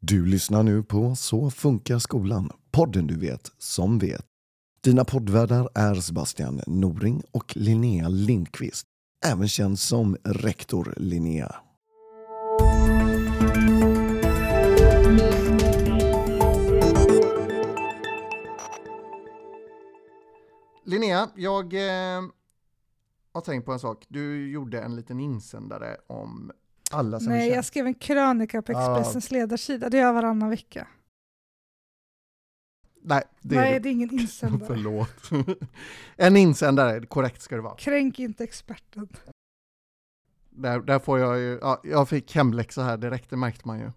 Du lyssnar nu på Så funkar skolan, podden du vet som vet. Dina poddvärdar är Sebastian Noring och Linnea Lindqvist, även känd som rektor Linnea. Linnea, jag eh, har tänkt på en sak. Du gjorde en liten insändare om alla som Nej, jag skrev en krönika på. Expressens ledarsida. Det gör jag varannan vecka. Nej, det Nej, är det är ingen insändare. Förlåt. en insändare, korrekt ska det vara. Kränk inte experten. Där, där får jag ju, ja, jag fick hemläxa här direkt, det märkte man ju.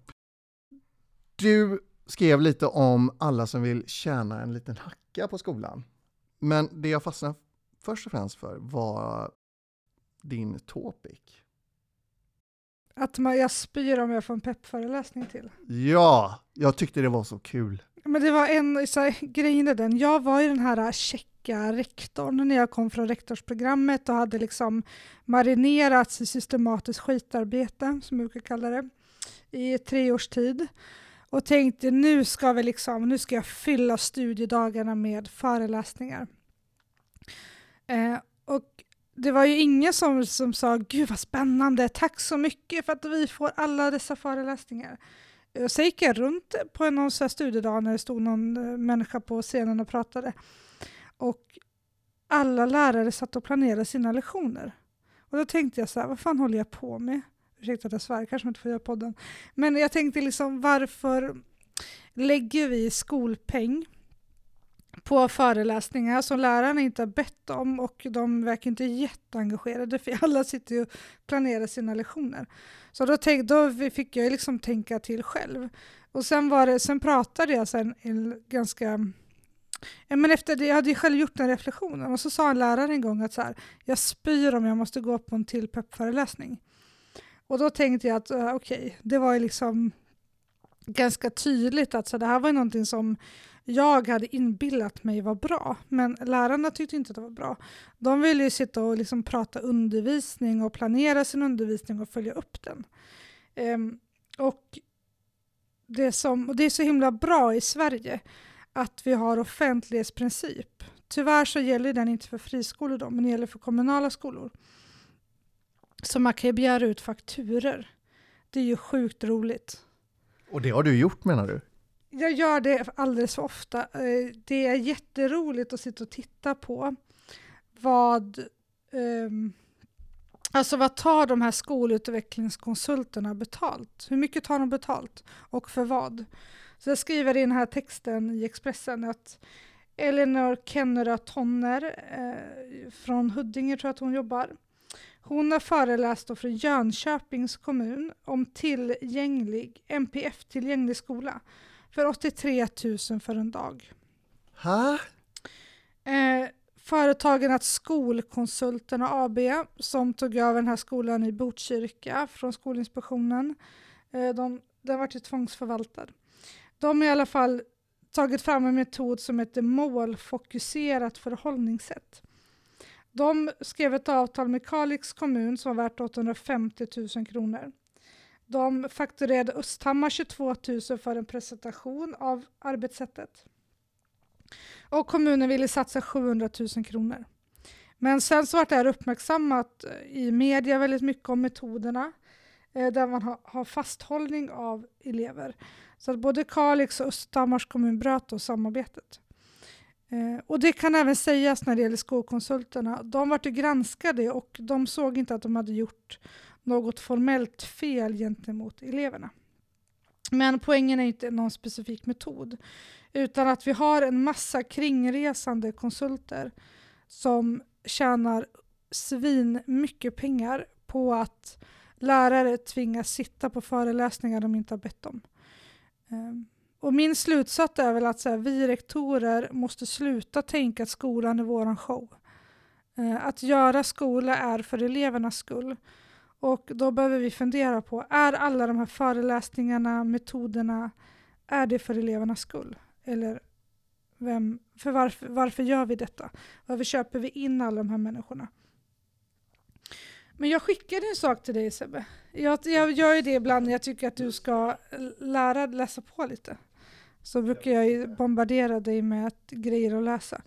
Du skrev lite om alla som vill tjäna en liten hacka på skolan. Men det jag fastnade först och främst för var din topic. Att man, jag spyr om jag får en peppföreläsning till. Ja, jag tyckte det var så kul. Men det var en, så här, grejen är den, jag var ju den här checka rektorn när jag kom från rektorsprogrammet och hade liksom marinerats i systematiskt skitarbete, som jag brukar kalla det, i tre års tid. Och tänkte nu ska, vi liksom, nu ska jag fylla studiedagarna med föreläsningar. Eh, och det var ju ingen som, som sa gud vad spännande, tack så mycket för att vi får alla dessa föreläsningar. Och så gick jag runt på någon så här studiedag när det stod någon eh, människa på scenen och pratade. Och alla lärare satt och planerade sina lektioner. Och då tänkte jag så här, vad fan håller jag på med? Ursäkta att jag svär, kanske man inte får göra podden. Men jag tänkte liksom, varför lägger vi skolpeng på föreläsningar som lärarna inte har bett om och de verkar inte jätteengagerade för alla sitter ju och planerar sina lektioner. Så då, tänk, då fick jag liksom tänka till själv. Och sen, var det, sen pratade jag sen en ganska... Men efter det, jag hade ju själv gjort den reflektionen och så sa en lärare en gång att så här, jag spyr om jag måste gå på en till peppföreläsning. Och då tänkte jag att eh, okej, okay, det var ju liksom ganska tydligt att så det här var någonting som jag hade inbillat mig var bra, men lärarna tyckte inte att det var bra. De ville ju sitta och liksom prata undervisning och planera sin undervisning och följa upp den. Um, och, det som, och det är så himla bra i Sverige att vi har offentlighetsprincip. Tyvärr så gäller den inte för friskolor då, men det gäller för kommunala skolor. Så man kan ju begära ut fakturer. Det är ju sjukt roligt. Och det har du gjort menar du? Jag gör det alldeles för ofta. Eh, det är jätteroligt att sitta och titta på vad, um, alltså vad tar de här skolutvecklingskonsulterna betalt? Hur mycket tar de betalt och för vad? Så jag skriver i den här texten i Expressen att Elinor Kennera Tonner eh, från Huddinge tror jag att hon jobbar. Hon har föreläst då för Jönköpings kommun om tillgänglig, MPF-tillgänglig skola för 83 000 för en dag. Ha? Eh, företagen att Skolkonsulterna AB som tog över den här skolan i Botkyrka från Skolinspektionen, eh, de, den var ju tvångsförvaltad. De har i alla fall tagit fram en metod som heter målfokuserat förhållningssätt. De skrev ett avtal med Kalix kommun som var värt 850 000 kronor. De fakturerade Östhammar 22 000 för en presentation av arbetssättet. Och kommunen ville satsa 700 000 kronor. Men sen så vart det här uppmärksammat eh, i media väldigt mycket om metoderna eh, där man har, har fasthållning av elever. Så att både Kalix och Östhammars kommun bröt då samarbetet. Eh, och det kan även sägas när det gäller skolkonsulterna. De vart granskade och de såg inte att de hade gjort något formellt fel gentemot eleverna. Men poängen är inte någon specifik metod, utan att vi har en massa kringresande konsulter som tjänar svin mycket pengar på att lärare tvingas sitta på föreläsningar de inte har bett om. Ehm, och min slutsats är väl att så här, vi rektorer måste sluta tänka att skolan är våran show. Ehm, att göra skola är för elevernas skull. Och då behöver vi fundera på, är alla de här föreläsningarna, metoderna, är det för elevernas skull? Eller vem, för varför, varför gör vi detta? Varför köper vi in alla de här människorna? Men jag skickade en sak till dig Sebbe. Jag, jag gör ju det ibland när jag tycker att du ska lära läsa på lite. Så brukar jag ju bombardera dig med grejer att läsa.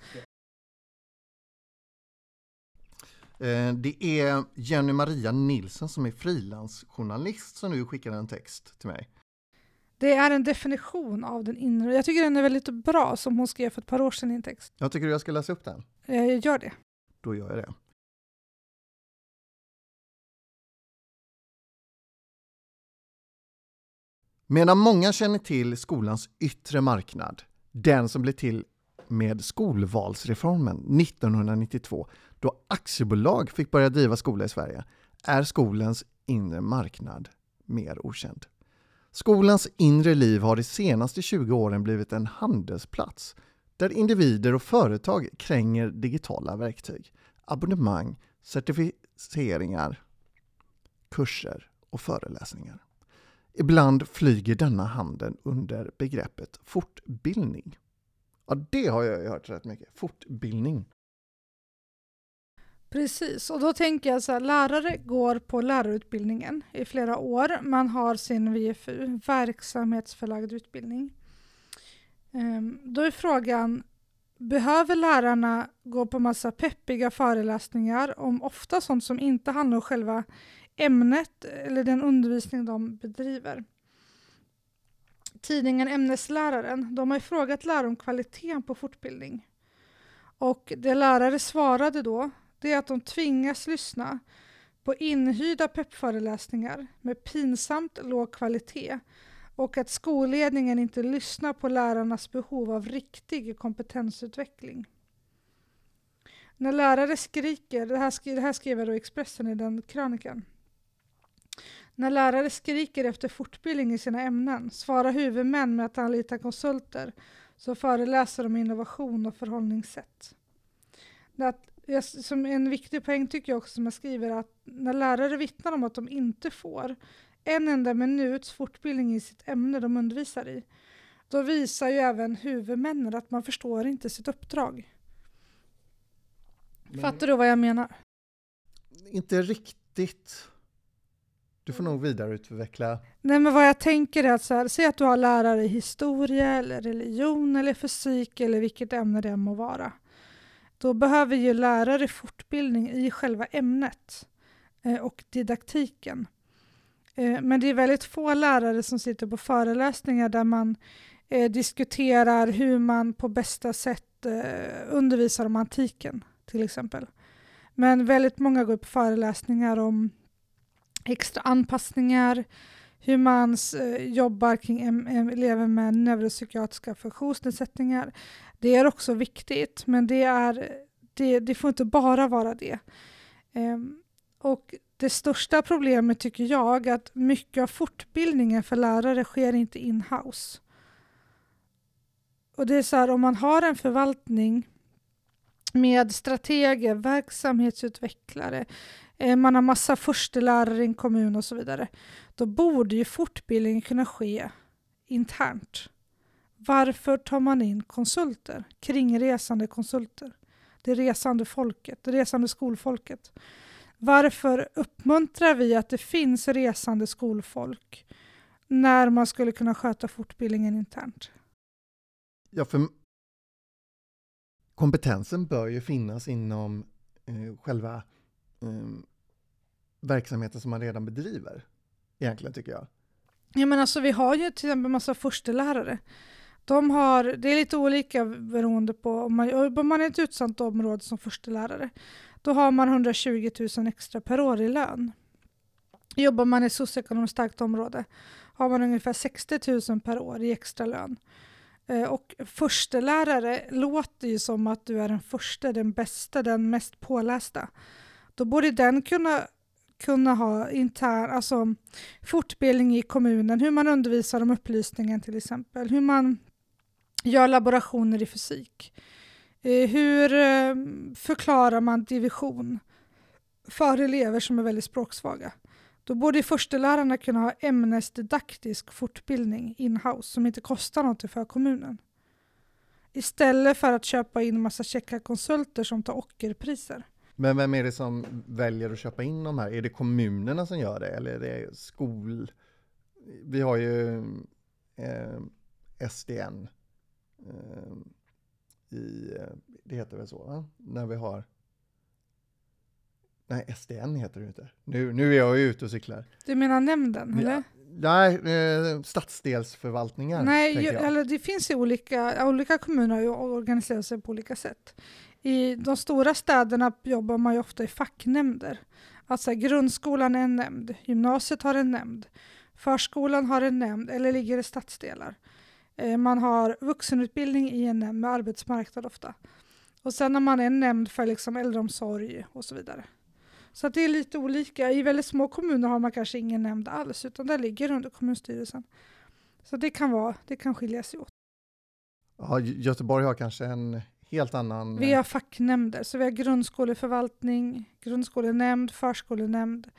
Det är Jenny Maria Nilsson som är frilansjournalist som nu skickade en text till mig. Det är en definition av den inre. Jag tycker den är väldigt bra som hon skrev för ett par år sedan i en text. Jag tycker jag ska läsa upp den. Eh, Jag gör det. Då gör jag det. Medan många känner till skolans yttre marknad, den som blev till med skolvalsreformen 1992, då aktiebolag fick börja driva skola i Sverige, är skolans inre marknad mer okänd. Skolans inre liv har de senaste 20 åren blivit en handelsplats där individer och företag kränger digitala verktyg, abonnemang, certifieringar, kurser och föreläsningar. Ibland flyger denna handel under begreppet fortbildning. Ja, det har jag ju hört rätt mycket. Fortbildning. Precis, och då tänker jag så här, lärare går på lärarutbildningen i flera år. Man har sin VFU, verksamhetsförlagd utbildning. Ehm, då är frågan, behöver lärarna gå på massa peppiga föreläsningar om ofta sånt som inte handlar om själva ämnet eller den undervisning de bedriver? Tidningen Ämnesläraren, de har ju frågat lärare om kvaliteten på fortbildning. Och det lärare svarade då, det är att de tvingas lyssna på inhyrda peppföreläsningar med pinsamt låg kvalitet och att skolledningen inte lyssnar på lärarnas behov av riktig kompetensutveckling. När lärare skriker, det här, skri, det här då Expressen i den krönikan. När lärare skriker efter fortbildning i sina ämnen svarar huvudmän med att anlita konsulter som föreläser om innovation och förhållningssätt. Att, som en viktig poäng tycker jag också som jag skriver att när lärare vittnar om att de inte får en enda minuts fortbildning i sitt ämne de undervisar i, då visar ju även huvudmännen att man förstår inte sitt uppdrag. Fattar du vad jag menar? Inte riktigt. Du får nog vidareutveckla. Nej men vad jag tänker är att så här, säg att du har lärare i historia eller religion eller fysik eller vilket ämne det än må vara. Då behöver ju lärare fortbildning i själva ämnet eh, och didaktiken. Eh, men det är väldigt få lärare som sitter på föreläsningar där man eh, diskuterar hur man på bästa sätt eh, undervisar om antiken till exempel. Men väldigt många går på föreläsningar om extra anpassningar, hur man eh, jobbar kring elever med neuropsykiatriska funktionsnedsättningar. Det är också viktigt, men det, är, det, det får inte bara vara det. Och det största problemet tycker jag är att mycket av fortbildningen för lärare sker inte in-house. Och det är så här, om man har en förvaltning med strateger, verksamhetsutvecklare, Eh, man har massa förstelärare i en kommun och så vidare, då borde ju fortbildningen kunna ske internt. Varför tar man in konsulter, kringresande konsulter? Det resande folket, det resande skolfolket. Varför uppmuntrar vi att det finns resande skolfolk när man skulle kunna sköta fortbildningen internt? Ja, för kompetensen bör ju finnas inom eh, själva eh, verksamheten som man redan bedriver. Egentligen tycker jag. Ja, men alltså, vi har ju till exempel massa förstelärare. De har, det är lite olika beroende på om man jobbar man i ett utsatt område som förstelärare. Då har man 120 000 extra per år i lön. Jobbar man i ett socioekonomiskt starkt område har man ungefär 60 000 per år i extra lön. Eh, och förstelärare låter ju som att du är den första, den bästa, den mest pålästa. Då borde den kunna, kunna ha intern, alltså fortbildning i kommunen, hur man undervisar om upplysningen till exempel, hur man gör laborationer i fysik. Eh, hur eh, förklarar man division för elever som är väldigt språksvaga? Då borde förstelärarna kunna ha ämnesdidaktisk fortbildning in-house som inte kostar något för kommunen. Istället för att köpa in massa checka konsulter som tar ockerpriser. Men vem är det som väljer att köpa in de här? Är det kommunerna som gör det eller är det skol... Vi har ju eh, SDN. Eh, i, det heter väl så, va? när vi har Nej, SDN heter det inte. Nu, nu är jag ute och cyklar. Du menar nämnden, eller? Nej, eh, stadsdelsförvaltningar. Nej, ju, eller det finns ju olika, olika kommuner har organiserar sig på olika sätt. I de stora städerna jobbar man ju ofta i facknämnder. Alltså grundskolan är en nämnd, gymnasiet har en nämnd, förskolan har en nämnd eller ligger i stadsdelar. Eh, man har vuxenutbildning i en nämnd med arbetsmarknad ofta. Och sen har man en nämnd för liksom äldreomsorg och så vidare. Så det är lite olika. I väldigt små kommuner har man kanske ingen nämnd alls, utan det ligger under kommunstyrelsen. Så det kan, vara, det kan skilja sig åt. Ja, Göteborg har kanske en helt annan... Vi har facknämnder, så vi har grundskoleförvaltning, grundskolenämnd, förskolenämnd,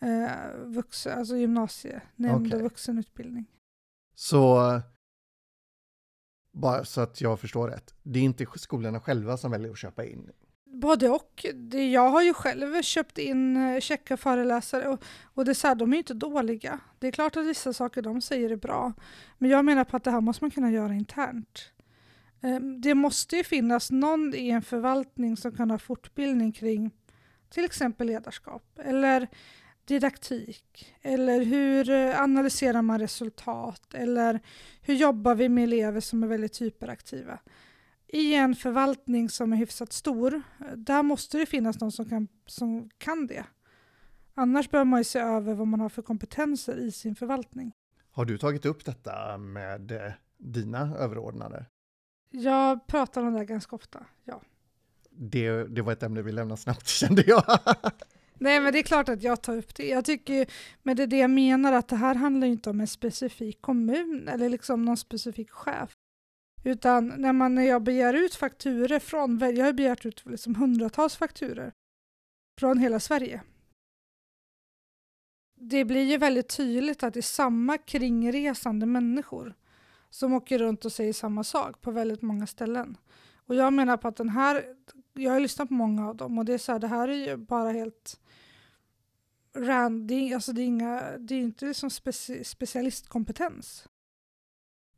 eh, vuxen, alltså gymnasienämnd okay. och vuxenutbildning. Så, bara så att jag förstår rätt, det är inte skolorna själva som väljer att köpa in Både och. Det, jag har ju själv köpt in eh, checka föreläsare och, och det är så här, de är inte dåliga. Det är klart att vissa saker de säger är bra, men jag menar på att det här måste man kunna göra internt. Ehm, det måste ju finnas någon i en förvaltning som kan ha fortbildning kring till exempel ledarskap eller didaktik eller hur eh, analyserar man resultat eller hur jobbar vi med elever som är väldigt hyperaktiva i en förvaltning som är hyfsat stor, eh, där måste det finnas någon som kan, som kan det. Annars behöver man ju se över vad man har för kompetenser i sin förvaltning. Har du tagit upp detta med eh, dina överordnade? Jag pratar om det ganska ofta, ja. Det, det var ett ämne vi lämnade snabbt kände jag. Nej men det är klart att jag tar upp det. Jag tycker, men det är det jag menar att det här handlar inte om en specifik kommun eller liksom någon specifik chef. Utan när, man, när jag begär ut fakturer från, jag har begärt ut liksom hundratals fakturer från hela Sverige. Det blir ju väldigt tydligt att det är samma kringresande människor som åker runt och säger samma sak på väldigt många ställen. Och jag menar på att den här, jag har lyssnat på många av dem och det är så här, det här är ju bara helt random, alltså det är, inga, det är inte liksom speci specialistkompetens.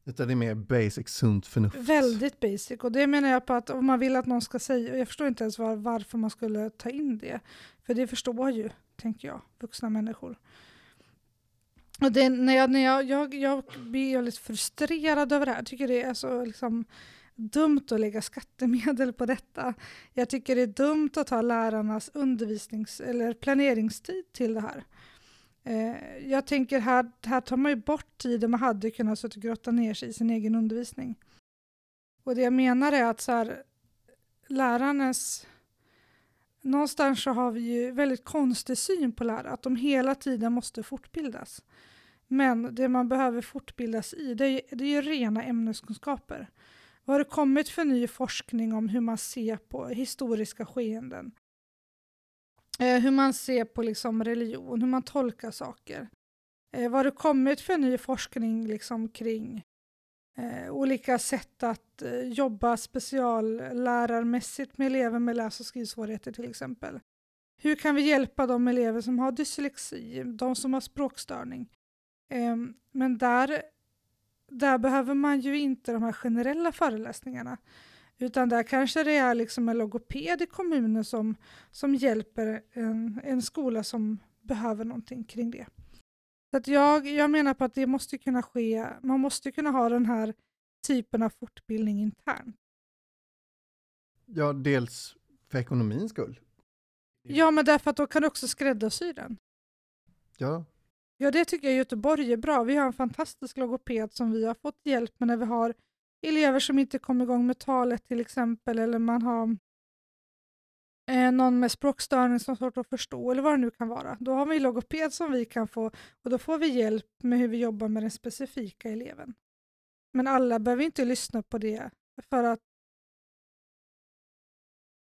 Utan det är mer basic, sunt förnuft. Väldigt basic. Och det menar jag på att om man vill att någon ska säga, jag förstår inte ens var, varför man skulle ta in det. För det förstår ju, tänker jag, vuxna människor. Och det, när jag, när jag, jag, jag blir lite frustrerad över det här. Jag tycker det är så liksom, dumt att lägga skattemedel på detta. Jag tycker det är dumt att ta lärarnas undervisnings eller planeringstid till det här. Eh, jag tänker här, här tar man ju bort tiden man hade kunnat sitta och grotta ner sig i sin egen undervisning. Och det jag menar är att så här, lärarnas... Någonstans så har vi ju väldigt konstig syn på lärare, att de hela tiden måste fortbildas. Men det man behöver fortbildas i, det är, det är ju rena ämneskunskaper. Vad har det kommit för ny forskning om hur man ser på historiska skeenden? Eh, hur man ser på liksom religion, hur man tolkar saker. Eh, vad har det kommit för ny forskning liksom kring eh, olika sätt att eh, jobba speciallärarmässigt med elever med läs och skrivsvårigheter till exempel. Hur kan vi hjälpa de elever som har dyslexi, de som har språkstörning? Eh, men där, där behöver man ju inte de här generella föreläsningarna utan där kanske det är liksom en logoped i kommunen som, som hjälper en, en skola som behöver någonting kring det. Så att jag, jag menar på att det måste kunna ske, man måste kunna ha den här typen av fortbildning internt. Ja, dels för ekonomins skull. Ja, men därför att då kan du också skräddarsy den. Ja. Ja, det tycker jag Göteborg är bra. Vi har en fantastisk logoped som vi har fått hjälp med när vi har elever som inte kommer igång med talet till exempel, eller man har eh, någon med språkstörning som svårt att förstå, eller vad det nu kan vara. Då har vi logoped som vi kan få och då får vi hjälp med hur vi jobbar med den specifika eleven. Men alla behöver inte lyssna på det för att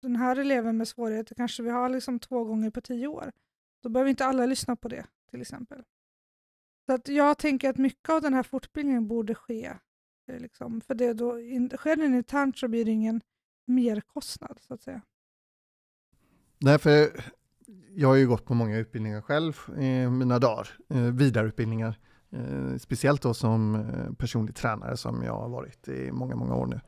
den här eleven med svårigheter kanske vi har liksom två gånger på tio år. Då behöver inte alla lyssna på det till exempel. Så att jag tänker att mycket av den här fortbildningen borde ske eh, Liksom. För det då, in, sker den internt så blir det ingen merkostnad så att säga. Därför, jag har ju gått på många utbildningar själv i mina dagar, eh, vidareutbildningar. Eh, speciellt då som eh, personlig tränare som jag har varit i många, många år nu.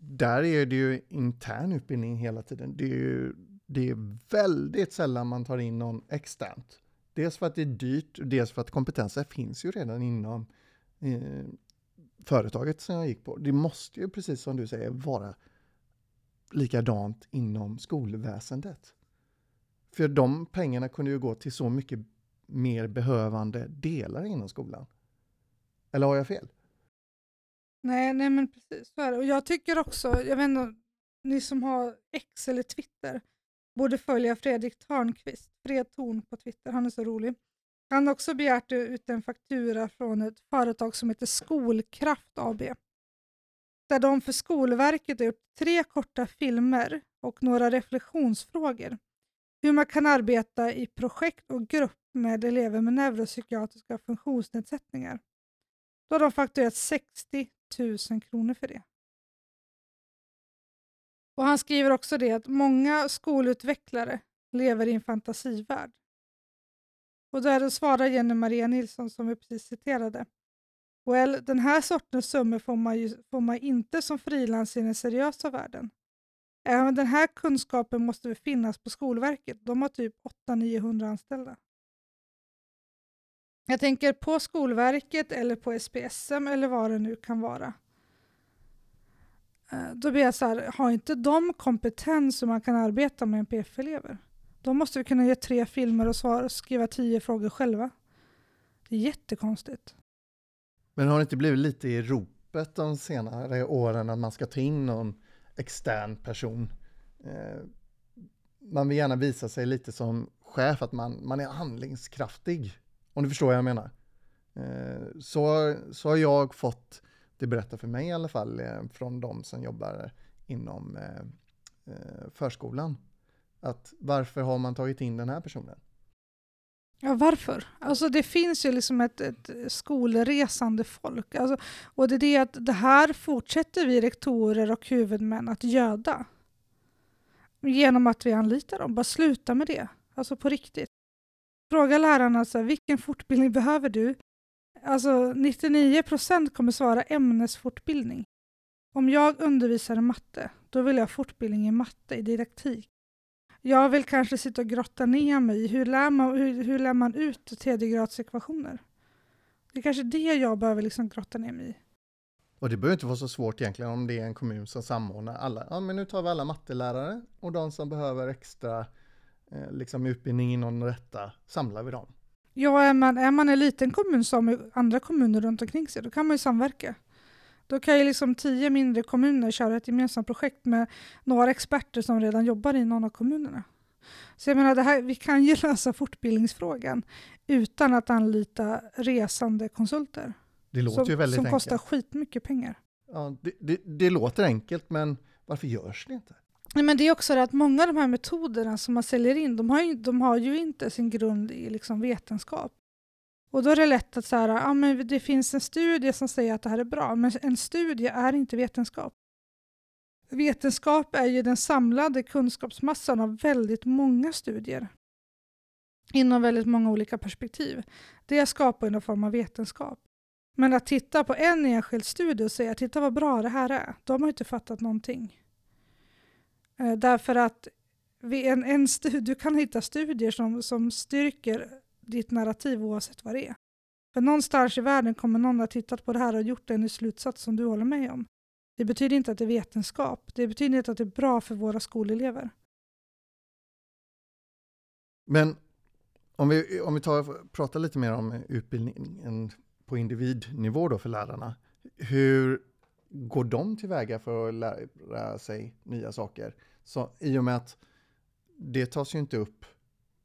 Där är det ju intern utbildning hela tiden. Det är, ju, det är väldigt sällan man tar in någon externt. Dels för att det är dyrt, dels för att kompetenser finns ju redan inom eh, företaget som jag gick på. Det måste ju, precis som du säger, vara likadant inom skolväsendet. För de pengarna kunde ju gå till så mycket mer behövande delar inom skolan. Eller har jag fel? Nej, nej men precis så är det. Och jag tycker också, jag vet inte, ni som har X eller Twitter borde följa Fredrik Törnqvist, Fred Torn på Twitter, han är så rolig. Han har också begärt ut en faktura från ett företag som heter Skolkraft AB. Där de för Skolverket har gjort tre korta filmer och några reflektionsfrågor. Hur man kan arbeta i projekt och grupp med elever med neuropsykiatriska funktionsnedsättningar. Då har de fakturerat 60 000 kronor för det. Och Han skriver också det att många skolutvecklare lever i en fantasivärld. Och där svarar Jenny Maria Nilsson som vi precis citerade. Well, den här sortens summor får man, ju, får man inte som frilans i den seriösa världen. Även den här kunskapen måste väl finnas på Skolverket. De har typ 800-900 anställda. Jag tänker på Skolverket eller på SPSM eller vad det nu kan vara. Eh, då blir jag så här, har inte de kompetens som man kan arbeta med NPF-elever? De måste vi kunna ge tre filmer och svara, skriva tio frågor själva. Det är jättekonstigt. Men har det inte blivit lite i ropet de senare åren att man ska ta in någon extern person? Eh, man vill gärna visa sig lite som chef, att man, man är handlingskraftig. Om du förstår vad jag menar. Eh, så, så har jag fått det berättat för mig i alla fall eh, från de som jobbar inom förskolan. Att varför har man tagit in den här personen? Ja, varför? Alltså det finns ju liksom ett, ett skolresande folk. Alltså, och det är det att det här fortsätter vi rektorer och huvudmän att göda. Genom att vi anlitar dem. Bara sluta med det. Alltså på riktigt. Fråga lärarna så här, vilken fortbildning behöver du? Alltså 99 procent kommer svara ämnesfortbildning. Om jag undervisar i matte, då vill jag fortbildning i matte, i didaktik. Jag vill kanske sitta och grotta ner mig i hur lär man, hur, hur lär man ut tredjegradsekvationer? Det är kanske det jag behöver liksom grotta ner mig i. Och det behöver inte vara så svårt egentligen om det är en kommun som samordnar alla. Ja, men nu tar vi alla mattelärare och de som behöver extra eh, liksom utbildning inom detta samlar vi dem. Ja, är man, är man en liten kommun som andra kommuner runt omkring sig, då kan man ju samverka. Då kan ju liksom tio mindre kommuner köra ett gemensamt projekt med några experter som redan jobbar i någon av kommunerna. Så jag menar, det här, vi kan ju lösa fortbildningsfrågan utan att anlita resande konsulter. Det låter som, ju väldigt Som enkelt. kostar skitmycket pengar. Ja, det, det, det låter enkelt, men varför görs det inte? Nej, men det är också det att många av de här metoderna som man säljer in, de har ju, de har ju inte sin grund i liksom vetenskap. Och då är det lätt att säga ja, men det finns en studie som säger att det här är bra, men en studie är inte vetenskap. Vetenskap är ju den samlade kunskapsmassan av väldigt många studier inom väldigt många olika perspektiv. Det skapar en form av vetenskap. Men att titta på en enskild studie och säga titta vad bra det här är, de har inte fattat någonting. Eh, därför att en, en du kan hitta studier som, som styrker ditt narrativ oavsett vad det är. För någonstans i världen kommer någon att ha tittat på det här och gjort en slutsats som du håller med om. Det betyder inte att det är vetenskap. Det betyder inte att det är bra för våra skolelever. Men om vi, om vi tar, pratar lite mer om utbildningen på individnivå då för lärarna. Hur går de tillväga för att lära sig nya saker? Så, I och med att det tas ju inte upp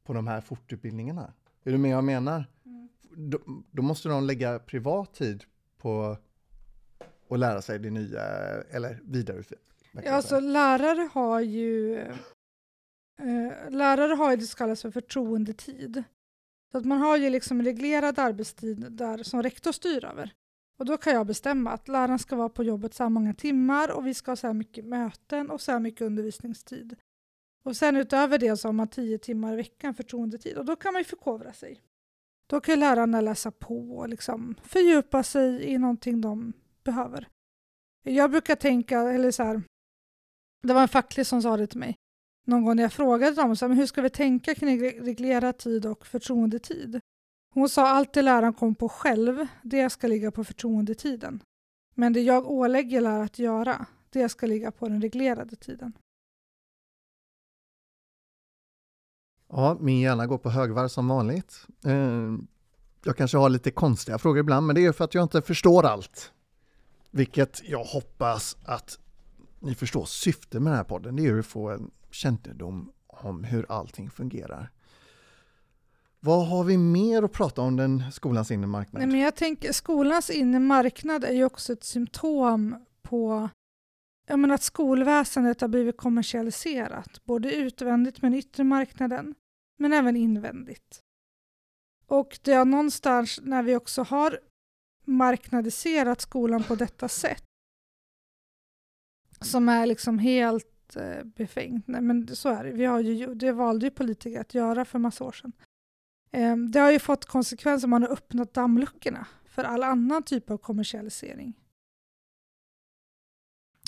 på de här fortutbildningarna. Är du med jag menar? Mm. Då, då, måste de lägga privat tid på att lära sig det nya eller vidareutveckla. Ja, alltså lärare har ju eh, lärare har ju det som kallas för förtroendetid. Så att man har ju liksom reglerad arbetstid där som rektor styr över. Och då kan jag bestämma att läraren ska vara på jobbet så här många timmar och vi ska ha så här mycket möten och så här mycket undervisningstid. Och sen utöver det så har man tio timmar i veckan förtroendetid och då kan man ju förkovra sig. Då kan lärarna läsa på och liksom fördjupa sig i någonting de behöver. Jag brukar tänka, eller så här, det var en facklig som sa det till mig någon gång när jag frågade dem så här, men hur ska vi tänka kring reglerad tid och förtroendetid. Hon sa allt det läraren kom på själv, det ska ligga på förtroendetiden. Men det jag ålägger lärare att göra, det ska ligga på den reglerade tiden. Ja, min hjärna går på högvarv som vanligt. Eh, jag kanske har lite konstiga frågor ibland, men det är för att jag inte förstår allt. Vilket jag hoppas att ni förstår syftet med den här podden. Det är att få en kännedom om hur allting fungerar. Vad har vi mer att prata om den skolans inre marknad? Nej, men jag tänker, skolans inre marknad är ju också ett symptom på jag menar att skolväsendet har blivit kommersialiserat, både utvändigt med den yttre marknaden, men även invändigt. Och det är någonstans när vi också har marknadiserat skolan på detta sätt, som är liksom helt eh, befängt. Nej, men så är det. Vi har ju, det valde ju politiker att göra för massa år sedan. Eh, det har ju fått konsekvenser, man har öppnat dammluckorna för all annan typ av kommersialisering.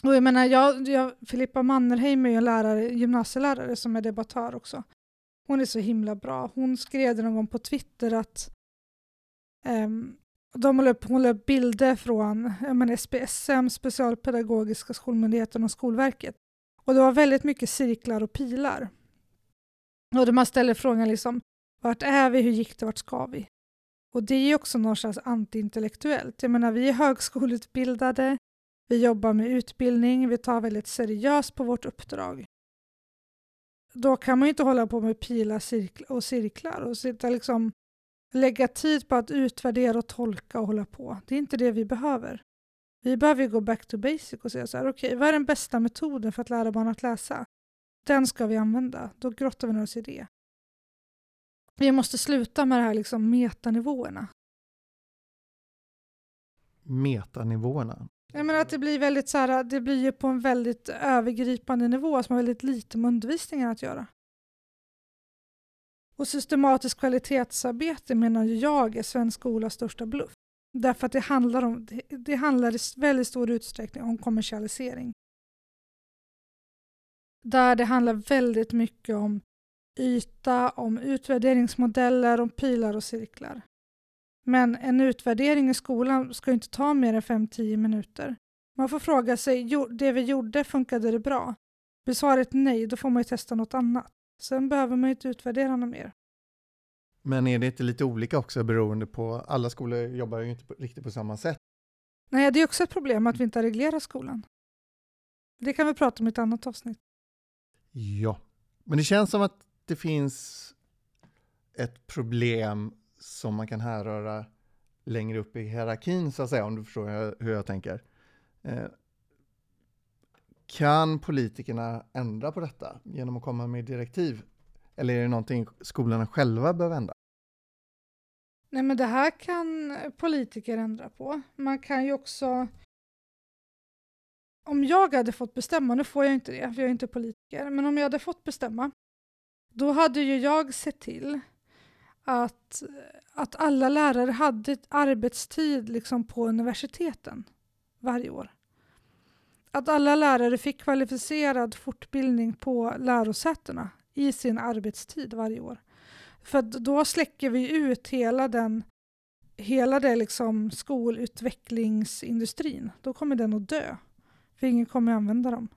Och jag menar, jag, jag, Filippa Mannerheim är ju en lärare, gymnasielärare som är debattör också. Hon är så himla bra. Hon skrev någon gång på Twitter att um, de håller upp, hon la upp bilder från eh, menar, SPSM, Specialpedagogiska skolmyndigheten och Skolverket. Och det var väldigt mycket cirklar och pilar. Och man ställer frågan liksom, vart är vi, hur gick det, vart ska vi? Och det är också något slags antiintellektuellt. Jag menar, vi är högskoleutbildade, vi jobbar med utbildning, vi tar väldigt seriöst på vårt uppdrag. Då kan man ju inte hålla på med pilar och cirklar och sitta liksom lägga tid på att utvärdera och tolka och hålla på. Det är inte det vi behöver. Vi behöver gå back to basic och säga så här, okej, okay, vad är den bästa metoden för att lära barn att läsa? Den ska vi använda. Då grottar vi ner oss i det. Vi måste sluta med de här liksom metanivåerna. Metanivåerna? Jag menar att det blir väldigt så här, det blir ju på en väldigt övergripande nivå som har väldigt lite med undervisningen att göra. Och systematiskt kvalitetsarbete menar jag är svensk skolas största bluff. Därför att det handlar, om, det handlar i väldigt stor utsträckning om kommersialisering. Där det handlar väldigt mycket om yta, om utvärderingsmodeller, om pilar och cirklar. Men en utvärdering i skolan ska inte ta mer än 5-10 minuter. Man får fråga sig, det vi gjorde, funkade det bra? Blir svaret nej, då får man ju testa något annat. Sen behöver man inte utvärdera något mer. Men är det inte lite olika också beroende på, alla skolor jobbar ju inte riktigt på samma sätt? Nej, det är också ett problem att vi inte har reglerat skolan. Det kan vi prata om i ett annat avsnitt. Ja, men det känns som att det finns ett problem som man kan härröra längre upp i hierarkin, så att säga, om du förstår hur jag tänker. Eh, kan politikerna ändra på detta genom att komma med direktiv? Eller är det någonting skolorna själva behöver ändra? Nej, men det här kan politiker ändra på. Man kan ju också... Om jag hade fått bestämma, nu får jag inte det, för jag är inte politiker, men om jag hade fått bestämma, då hade ju jag sett till att, att alla lärare hade arbetstid liksom på universiteten varje år. Att alla lärare fick kvalificerad fortbildning på lärosätena i sin arbetstid varje år. För då släcker vi ut hela den hela det liksom skolutvecklingsindustrin. Då kommer den att dö. För ingen kommer att använda dem.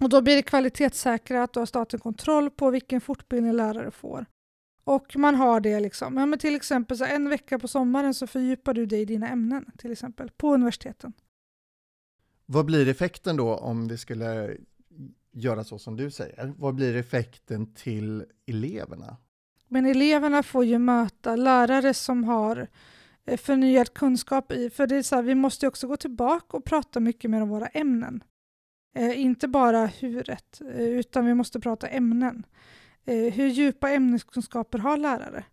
Och då blir det kvalitetssäkrat och staten kontroll på vilken fortbildning lärare får. Och man har det liksom, ja, men till exempel så en vecka på sommaren så fördjupar du dig i dina ämnen till exempel på universiteten. Vad blir effekten då om det skulle göra så som du säger? Vad blir effekten till eleverna? Men eleverna får ju möta lärare som har eh, förnyad kunskap i, för det är så här, vi måste också gå tillbaka och prata mycket mer om våra ämnen. Eh, inte bara huret, eh, utan vi måste prata ämnen. Eh, hur djupa ämneskunskaper har lärare?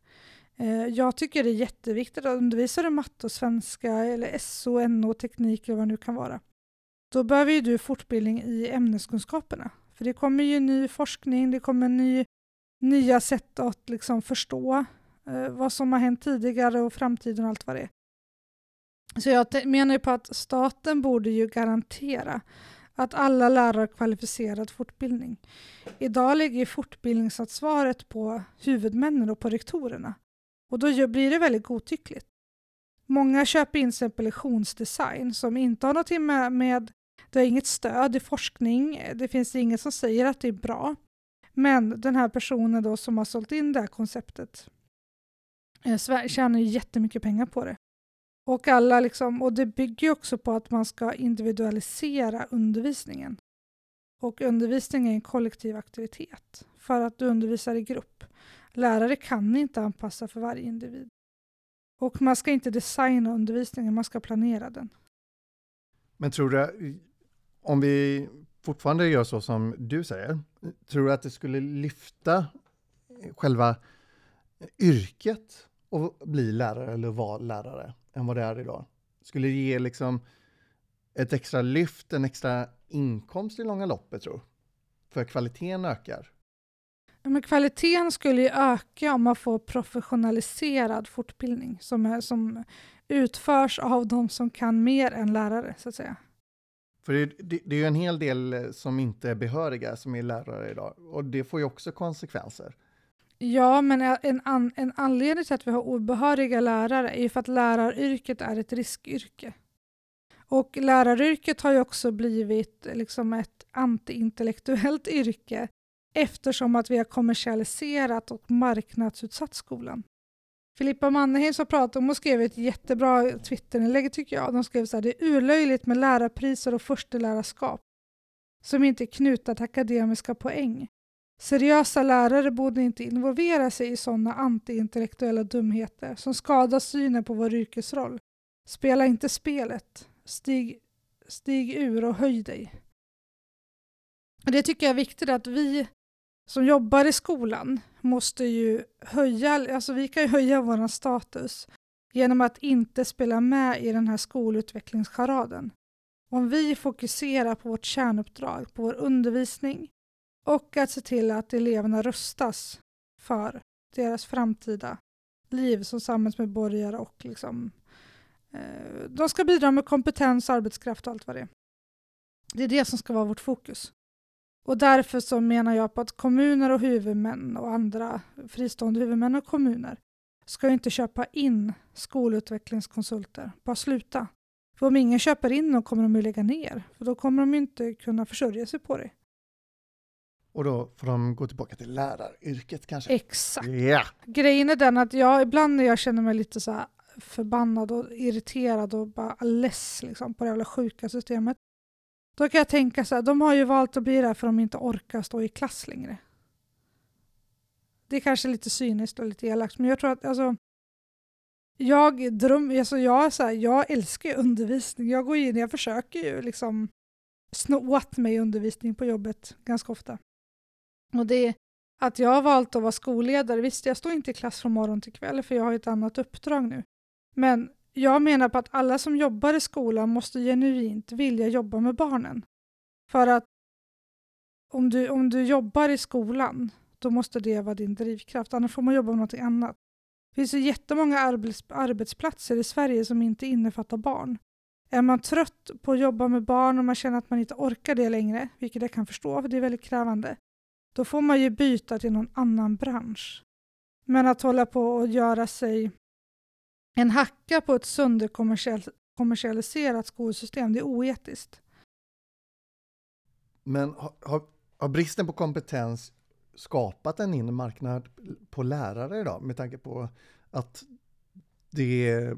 Eh, jag tycker det är jätteviktigt att undervisa i matte och svenska eller SO, NO, teknik eller vad det nu kan vara. Då behöver ju du fortbildning i ämneskunskaperna. För det kommer ju ny forskning, det kommer ny, nya sätt att liksom förstå eh, vad som har hänt tidigare och framtiden och allt vad det är. Så jag menar ju på att staten borde ju garantera att alla lärare har kvalificerad fortbildning. Idag ligger fortbildningsansvaret på huvudmännen och på rektorerna. Och då blir det väldigt godtyckligt. Många köper in sig på lektionsdesign som inte har något med, med det har inget stöd i forskning, det finns inget som säger att det är bra. Men den här personen då som har sålt in det här konceptet eh, tjänar ju jättemycket pengar på det. Och, alla liksom, och det bygger också på att man ska individualisera undervisningen. Och undervisning är en kollektiv aktivitet för att du undervisar i grupp. Lärare kan inte anpassa för varje individ. Och man ska inte designa undervisningen, man ska planera den. Men tror du, om vi fortfarande gör så som du säger, tror du att det skulle lyfta själva yrket att bli lärare eller vara lärare än vad det är idag? Skulle det ge liksom ett extra lyft, en extra inkomst i långa loppet tror För kvaliteten ökar. Men kvaliteten skulle ju öka om man får professionaliserad fortbildning som, är, som utförs av de som kan mer än lärare, så att säga. För det, det, det är ju en hel del som inte är behöriga som är lärare idag och det får ju också konsekvenser. Ja, men en, an, en anledning till att vi har obehöriga lärare är ju för att läraryrket är ett riskyrke. Och läraryrket har ju också blivit liksom ett antiintellektuellt yrke eftersom att vi har kommersialiserat och marknadsutsatt skolan. Filippa Mannerheim som pratade om och skrev ett jättebra Twitterinlägg tycker jag. De skrev så här, det är urlöjligt med lärarpriser och förstelärarskap som inte är knutna till akademiska poäng. Seriösa lärare borde inte involvera sig i sådana antiintellektuella dumheter som skadar synen på vår yrkesroll. Spela inte spelet. Stig, stig ur och höj dig. Det tycker jag är viktigt att vi som jobbar i skolan måste ju höja, alltså vi kan ju höja vår status genom att inte spela med i den här skolutvecklingscharaden. Om vi fokuserar på vårt kärnuppdrag, på vår undervisning och att se till att eleverna rustas för deras framtida liv som samhällsmedborgare och liksom, eh, de ska bidra med kompetens, arbetskraft och allt vad det är. Det är det som ska vara vårt fokus. Och därför så menar jag på att kommuner och huvudmän och andra fristående huvudmän och kommuner ska inte köpa in skolutvecklingskonsulter. Bara sluta. För om ingen köper in dem kommer de ju lägga ner. För då kommer de inte kunna försörja sig på det. Och då får de gå tillbaka till läraryrket kanske? Exakt. Yeah. Grejen är den att jag ibland när jag känner mig lite så förbannad och irriterad och bara less liksom, på det jävla sjuka systemet då kan jag tänka så här, de har ju valt att bli där för att de inte orkar stå i klass längre. Det är kanske lite cyniskt och lite elakt, men jag tror att alltså, jag, dröm, alltså jag, så här, jag älskar ju undervisning. Jag går in, jag försöker ju liksom sno åt mig undervisning på jobbet ganska ofta. Och det att jag har valt att vara skolledare, visst jag står inte i klass från morgon till kväll för jag har ett annat uppdrag nu. Men jag menar på att alla som jobbar i skolan måste genuint vilja jobba med barnen. För att om du, om du jobbar i skolan, då måste det vara din drivkraft, annars får man jobba med något annat. Det finns ju jättemånga arbets, arbetsplatser i Sverige som inte innefattar barn. Är man trött på att jobba med barn och man känner att man inte orkar det längre, vilket jag kan förstå, för det är väldigt krävande, då får man ju byta till någon annan bransch. Men att hålla på och göra sig en hacka på ett sönderkommersialiserat skolsystem, det är oetiskt. Men har, har, bristen på kompetens skapat en inre marknad på lärare idag med tanke på att det,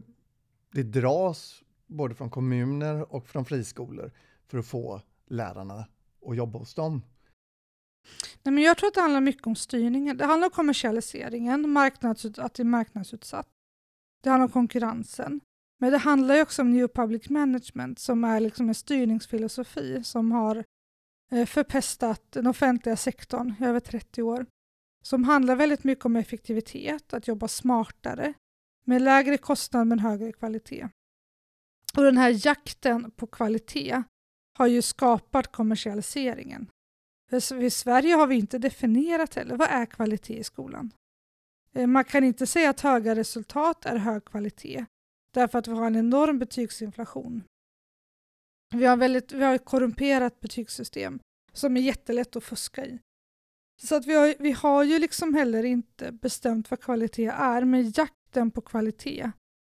det dras både från kommuner och från friskolor för att få lärarna att jobba hos dem? Nej, men jag tror att det handlar mycket om styrningen. Det handlar om kommersialiseringen, att det är marknadsutsatt. Det handlar om konkurrensen. Men det handlar ju också om New Public Management som är liksom en styrningsfilosofi som har eh, förpestat den offentliga sektorn i över 30 år. Som handlar väldigt mycket om effektivitet, att jobba smartare med lägre kostnad men högre kvalitet. Och den här jakten på kvalitet har ju skapat kommersialiseringen. I Sverige har vi inte definierat heller vad är kvalitet i skolan. Eh, man kan inte säga att höga resultat är hög kvalitet därför att vi har en enorm betygsinflation. Vi har, väldigt, vi har ett korrumperat betygssystem som är jättelätt att fuska i. Så att vi har, vi har ju liksom heller inte bestämt vad kvalitet är, men jakten på kvalitet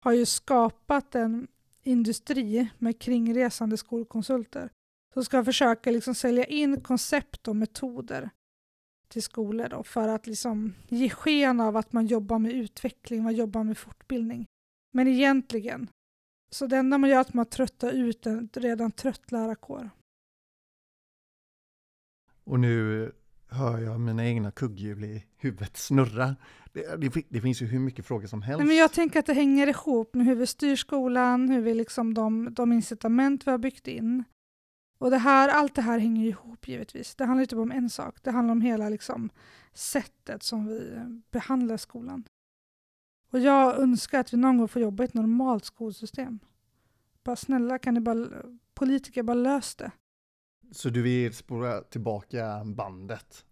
har ju skapat en industri med kringresande skolkonsulter som ska försöka liksom sälja in koncept och metoder till skolor då, för att liksom ge sken av att man jobbar med utveckling, man jobbar med fortbildning. Men egentligen, så det enda man gör är att man tröttar ut en redan trött lärarkår. Och nu hör jag mina egna kugghjul i huvudet snurra. Det, det, det, finns ju hur mycket frågor som helst. Nej, men jag tänker att det hänger ihop med hur vi styr skolan, hur vi liksom de, de incitament vi har byggt in. Och det här, allt det här hänger ihop givetvis. Det handlar inte bara om en sak, det handlar om hela liksom, sättet som vi behandlar skolan. Och jag önskar att vi någon gång får jobba i ett normalt skolsystem. Bara snälla, kan ni bara, politiker bara lösa det. Så du vill spåra tillbaka bandet?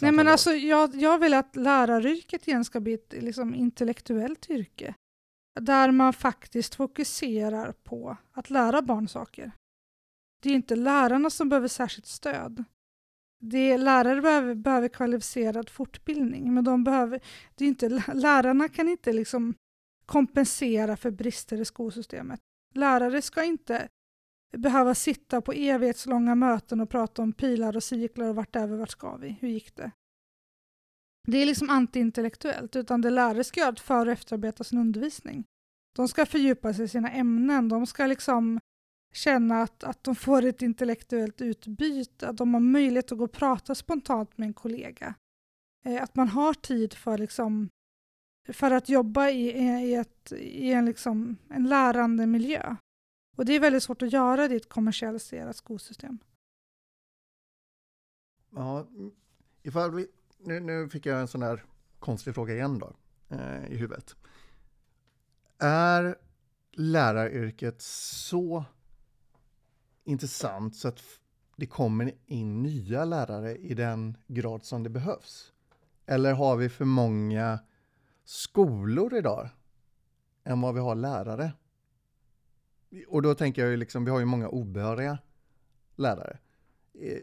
Nej men alltså jag, jag vill att läraryrket igen ska bli ett liksom, intellektuellt yrke. Där man faktiskt fokuserar på att lära barn saker. Det är inte lärarna som behöver särskilt stöd. Det är, lärare behöver, behöver kvalificerad fortbildning, men de behöver, det är inte, lärarna kan inte liksom kompensera för brister i skolsystemet. Lärare ska inte behöva sitta på evighetslånga möten och prata om pilar och cirklar och vart är vi, vart ska vi, hur gick det? Det är liksom antiintellektuellt, utan det lärare ska göra är att för och efterarbeta sin undervisning. De ska fördjupa sig i sina ämnen, de ska liksom känna att, att de får ett intellektuellt utbyte, att de har möjlighet att gå och prata spontant med en kollega. Eh, att man har tid för, liksom, för att jobba i, i, ett, i en, liksom, en lärande miljö. Och det är väldigt svårt att göra det i ett kommersialiserat skolsystem. Ja, ifall vi, nu, nu fick jag en sån här konstig fråga igen då, eh, i huvudet. Är läraryrket så intressant så att det kommer in nya lärare i den grad som det behövs? Eller har vi för många skolor idag än vad vi har lärare? Och då tänker jag ju liksom, vi har ju många obehöriga lärare. Eh,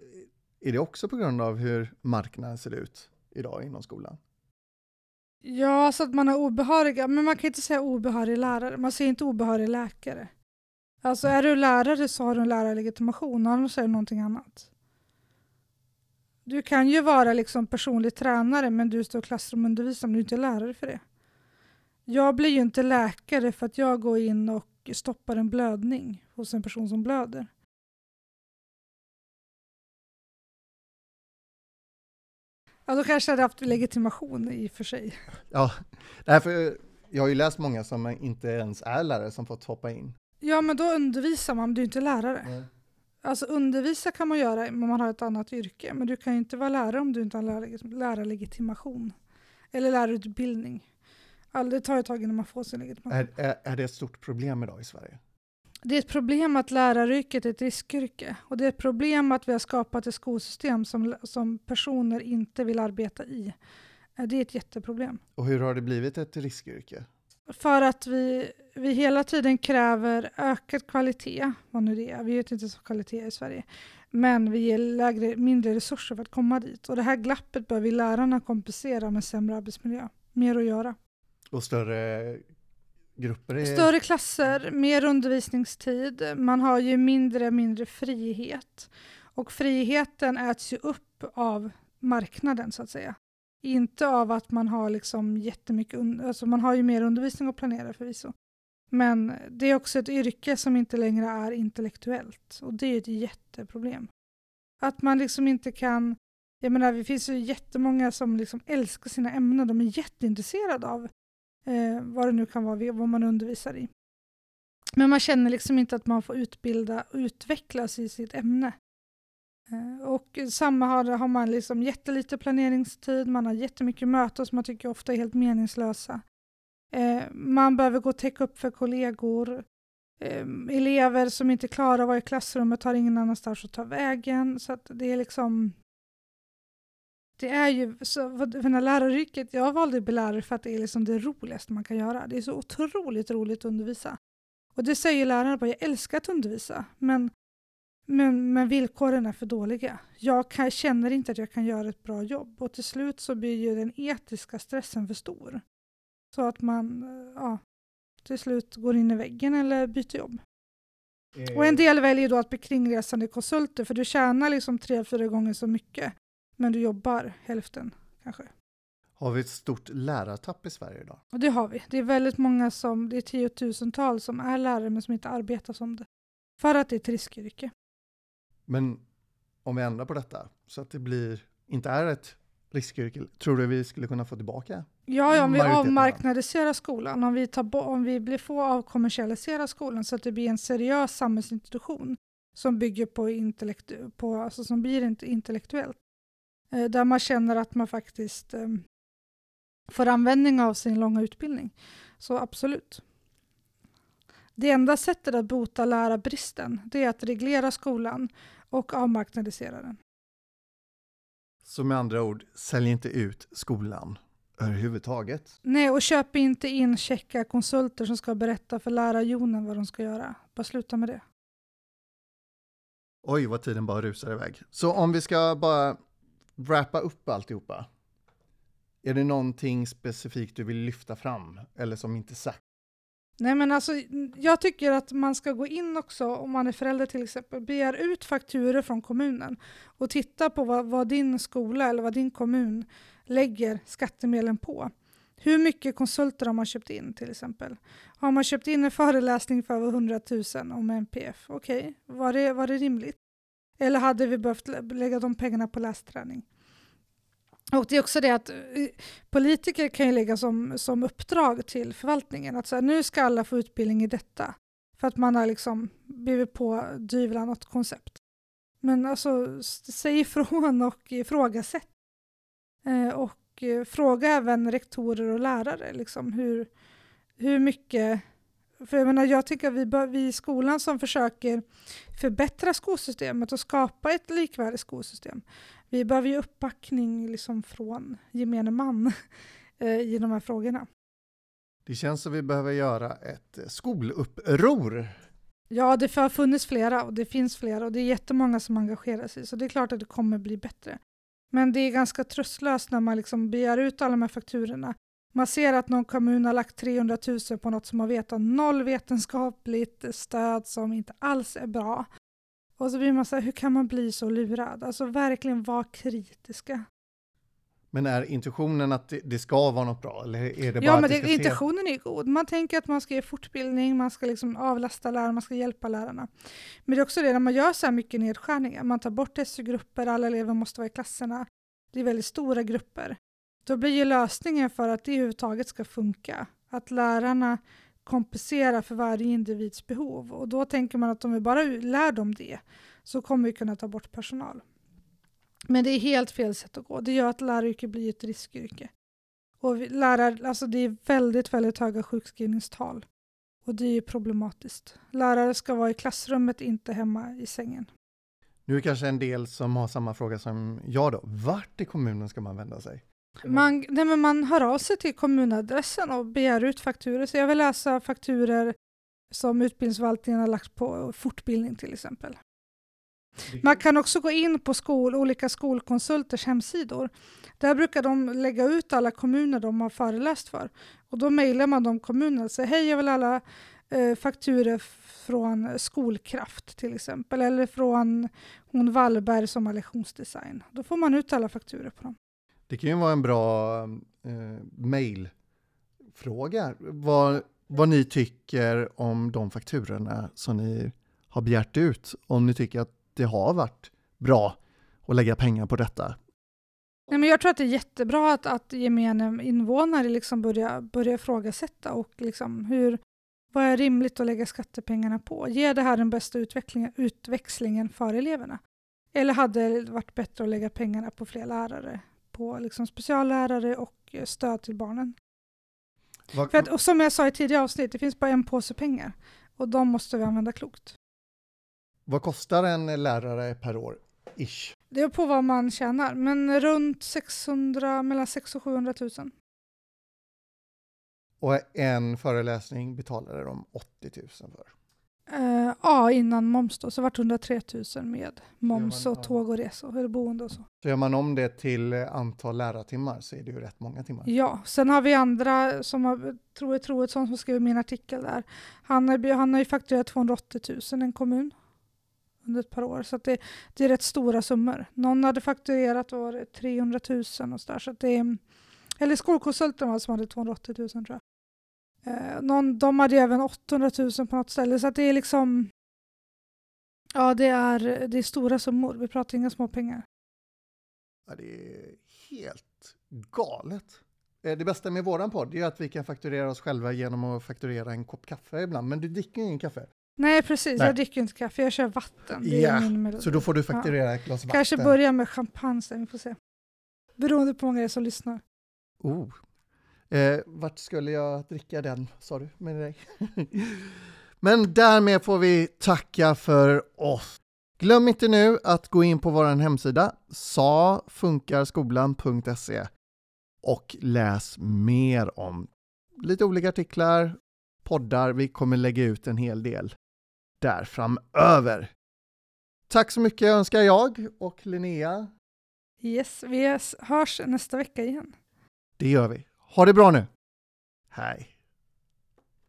är det också på grund av hur marknaden ser ut idag inom skolan? Ja, så att man har obehöriga, men man kan inte säga obehörig lärare, man säger inte obehörig läkare. Alltså är du lärare så har du en lärarlegitimation, annars är det någonting annat. Du kan ju vara liksom personlig tränare men du står i klassrum och undervisar men du är inte lärare för det. Jag blir ju inte läkare för att jag går in och stoppar en blödning hos en person som blöder. Ja, då kanske jag hade haft legitimation i och för sig. Ja, därför, jag har ju läst många som inte ens är lärare som fått hoppa in. Ja, men då undervisar man, du är inte lärare. Nej. Alltså undervisa kan man göra om man har ett annat yrke, men du kan ju inte vara lärare om du inte har lärarlegitimation. Eller lärarutbildning. Det tar ett tag innan man får sin legitimation. Är, är, är det ett stort problem idag i Sverige? Det är ett problem att läraryrket är ett riskyrke. Och det är ett problem att vi har skapat ett skolsystem som, som personer inte vill arbeta i. Det är ett jätteproblem. Och hur har det blivit ett riskyrke? För att vi, vi hela tiden kräver ökad kvalitet, vad nu det är. Vi vet inte så kvalitet i Sverige. Men vi ger lägre, mindre resurser för att komma dit. Och det här glappet bör vi lärarna kompensera med sämre arbetsmiljö. Mer att göra. Och större grupper? Är... Större klasser, mer undervisningstid. Man har ju mindre mindre frihet. Och friheten äts ju upp av marknaden så att säga. Inte av att man har liksom jättemycket, alltså man har ju mer undervisning att planera förvisso. Men det är också ett yrke som inte längre är intellektuellt och det är ett jätteproblem. Att man liksom inte kan, jag menar det finns ju jättemånga som liksom älskar sina ämnen, de är jätteintresserade av eh, vad det nu kan vara, vad man undervisar i. Men man känner liksom inte att man får utbilda och utvecklas i sitt ämne. Eh, och samma har, har man liksom jättelite planeringstid, man har jättemycket möten som man tycker ofta är helt meningslösa. Eh, man behöver gå och täcka upp för kollegor. Ehm, elever som inte klarar att vara i klassrummet har ingen annanstans att ta vägen. Så att det är liksom det är ju, så, för när läraryrket, jag valde att bli lärare för att det är liksom det roligaste man kan göra. Det är så otroligt roligt att undervisa. Och det säger lärarna bara, jag älskar att undervisa, men, men, men villkoren är för dåliga. Jag kan, känner inte att jag kan göra ett bra jobb och till slut så blir ju den etiska stressen för stor. Så att man ja, till slut går in i väggen eller byter jobb. Och en del väljer då att bli kringresande konsulter för du tjänar liksom tre, fyra gånger så mycket men du jobbar hälften kanske. Har vi ett stort lärartapp i Sverige idag? Och det har vi. Det är väldigt många som, det är tiotusentals som är lärare men som inte arbetar som det. För att det är ett riskyrke. Men om vi ändrar på detta så att det blir, inte är ett riskyrke, tror du vi skulle kunna få tillbaka? Ja, ja om vi avmarknadiserar skolan, om vi, tar om vi blir få avkommersialisera skolan så att det blir en seriös samhällsinstitution som bygger på, intellekt, på alltså som blir inte intellektuellt. Eh, där man känner att man faktiskt eh, får användning av sin långa utbildning. Så absolut. Det enda sättet att bota lärarbristen det är att reglera skolan och avmarknadisera den. Så med andra ord, sälj inte ut skolan överhuvudtaget. Nej, och köp inte in checka konsulter som ska berätta för lärarjonen vad de ska göra. Bara sluta med det. Oj, vad tiden bara rusar iväg. Så om vi ska bara wrappa upp alltihopa. Är det någonting specifikt du vill lyfta fram eller som inte sagt? Nej men alltså, jag tycker att man ska gå in också, om man är förälder till exempel, begär ut fakturer från kommunen och titta på vad, vad din skola eller vad din kommun lägger skattemedlen på. Hur mycket konsulter har man köpt in till exempel? Har man köpt in en föreläsning för över 100 000 om NPF? Okej, okay. var, det, var det rimligt? Eller hade vi behövt lägga de pengarna på lästräning? Och det är också det att eh, politiker kan ju lägga som, som uppdrag till förvaltningen att så här, nu ska alla få utbildning i detta för att man har liksom blivit pådyvlad något koncept. Men alltså, säg ifrån och ifrågasätt. Eh, och eh, fråga även rektorer och lärare liksom, hur, hur mycket för jag, menar, jag tycker att vi, bör, vi i skolan som försöker förbättra skolsystemet och skapa ett likvärdigt skolsystem, vi behöver ju uppbackning liksom från gemene man eh, i de här frågorna. Det känns som vi behöver göra ett skoluppror. Ja, det har funnits flera och det finns flera och det är jättemånga som engagerar sig så det är klart att det kommer bli bättre. Men det är ganska tröstlöst när man liksom begär ut alla de här fakturorna man ser att någon kommun har lagt 300 000 på något som man vet har noll vetenskapligt stöd som inte alls är bra. Och så blir man så här, hur kan man bli så lurad? Alltså verkligen vara kritiska. Men är intentionen att det ska vara något bra? Eller är det bara ja, men det, intentionen se... är god. Man tänker att man ska ge fortbildning, man ska liksom avlasta lärarna, man ska hjälpa lärarna. Men det är också det, när man gör så här mycket nedskärningar, man tar bort SU-grupper, alla elever måste vara i klasserna. Det är väldigt stora grupper. Då blir ju lösningen för att det överhuvudtaget ska funka att lärarna kompenserar för varje individs behov. Och då tänker man att om vi bara lär dem det så kommer vi kunna ta bort personal. Men det är helt fel sätt att gå. Det gör att läraryrket blir ett riskyrke. Och lärar, alltså det är väldigt, väldigt höga sjukskrivningstal. Och det är problematiskt. Lärare ska vara i klassrummet, inte hemma i sängen. Nu är det kanske en del som har samma fråga som jag då. Vart i kommunen ska man vända sig? Man, nej men man hör av sig till kommunadressen och begär ut fakturer. Så jag vill läsa fakturer som utbildningsförvaltningen har lagt på fortbildning till exempel. Man kan också gå in på skol, olika skolkonsulters hemsidor. Där brukar de lägga ut alla kommuner de har föreläst för. Och då mejlar man de kommunerna och säger hej jag vill alla eh, fakturer från Skolkraft till exempel. Eller från hon Wallberg som har lektionsdesign. Då får man ut alla fakturer på dem. Det kan ju vara en bra eh, mailfråga. Vad, vad ni tycker om de fakturorna som ni har begärt ut. Om ni tycker att det har varit bra att lägga pengar på detta. Nej, men jag tror att det är jättebra att, att gemene invånare liksom börjar, börjar ifrågasätta och liksom hur, vad är rimligt att lägga skattepengarna på? Ger det här den bästa utväxlingen för eleverna? Eller hade det varit bättre att lägga pengarna på fler lärare, på liksom speciallärare och eh, stöd till barnen. Var... För att, och som jag sa i tidigare avsnitt, det finns bara en påse pengar och de måste vi använda klokt. Vad kostar en lärare per år? ish. Det är på vad man tjänar, men runt 600, mellan 600 och 700 000. Och en föreläsning betalade de 80 000 för. Uh, ja, innan moms då, så vart det 103 000 med moms man, och tåg och resor, eller boende och så. Så gör man om det till eh, antal lärartimmar så är det ju rätt många timmar. Ja, sen har vi andra som har, Troe Troedsson som skrev min artikel där. Han, är, han har ju fakturerat 280 000 en kommun under ett par år, så det, det är rätt stora summor. Någon hade fakturerat var det 300 000 och så där, så det är, eller skolkonsulten var som hade 280 000 tror jag. Eh, någon, de hade ju även 800 000 på något ställe, så det är liksom Ja, det är, det är stora summor. Vi pratar inga små pengar. Ja, det är helt galet. Eh, Det bästa med våran podd är att vi kan fakturera oss själva genom att fakturera en kopp kaffe ibland, men du dricker ju ingen kaffe. Nej, precis. Nej. Jag dricker inte kaffe, jag kör vatten. Det är Ja, min melodi. Så då får du fakturera ett glas vatten. Kanske börja med champagne sen, vi får se. Beroende på hur många det är som lyssnar. Oh. Eh, vart skulle jag dricka den, sa du med dig? Men därmed får vi tacka för oss. Glöm inte nu att gå in på vår hemsida safunkarskolan.se och läs mer om lite olika artiklar, poddar. Vi kommer lägga ut en hel del där framöver. Tack så mycket önskar jag och Linnea. Yes, vi hörs nästa vecka igen. Det gör vi. Ha det bra nu. Hej.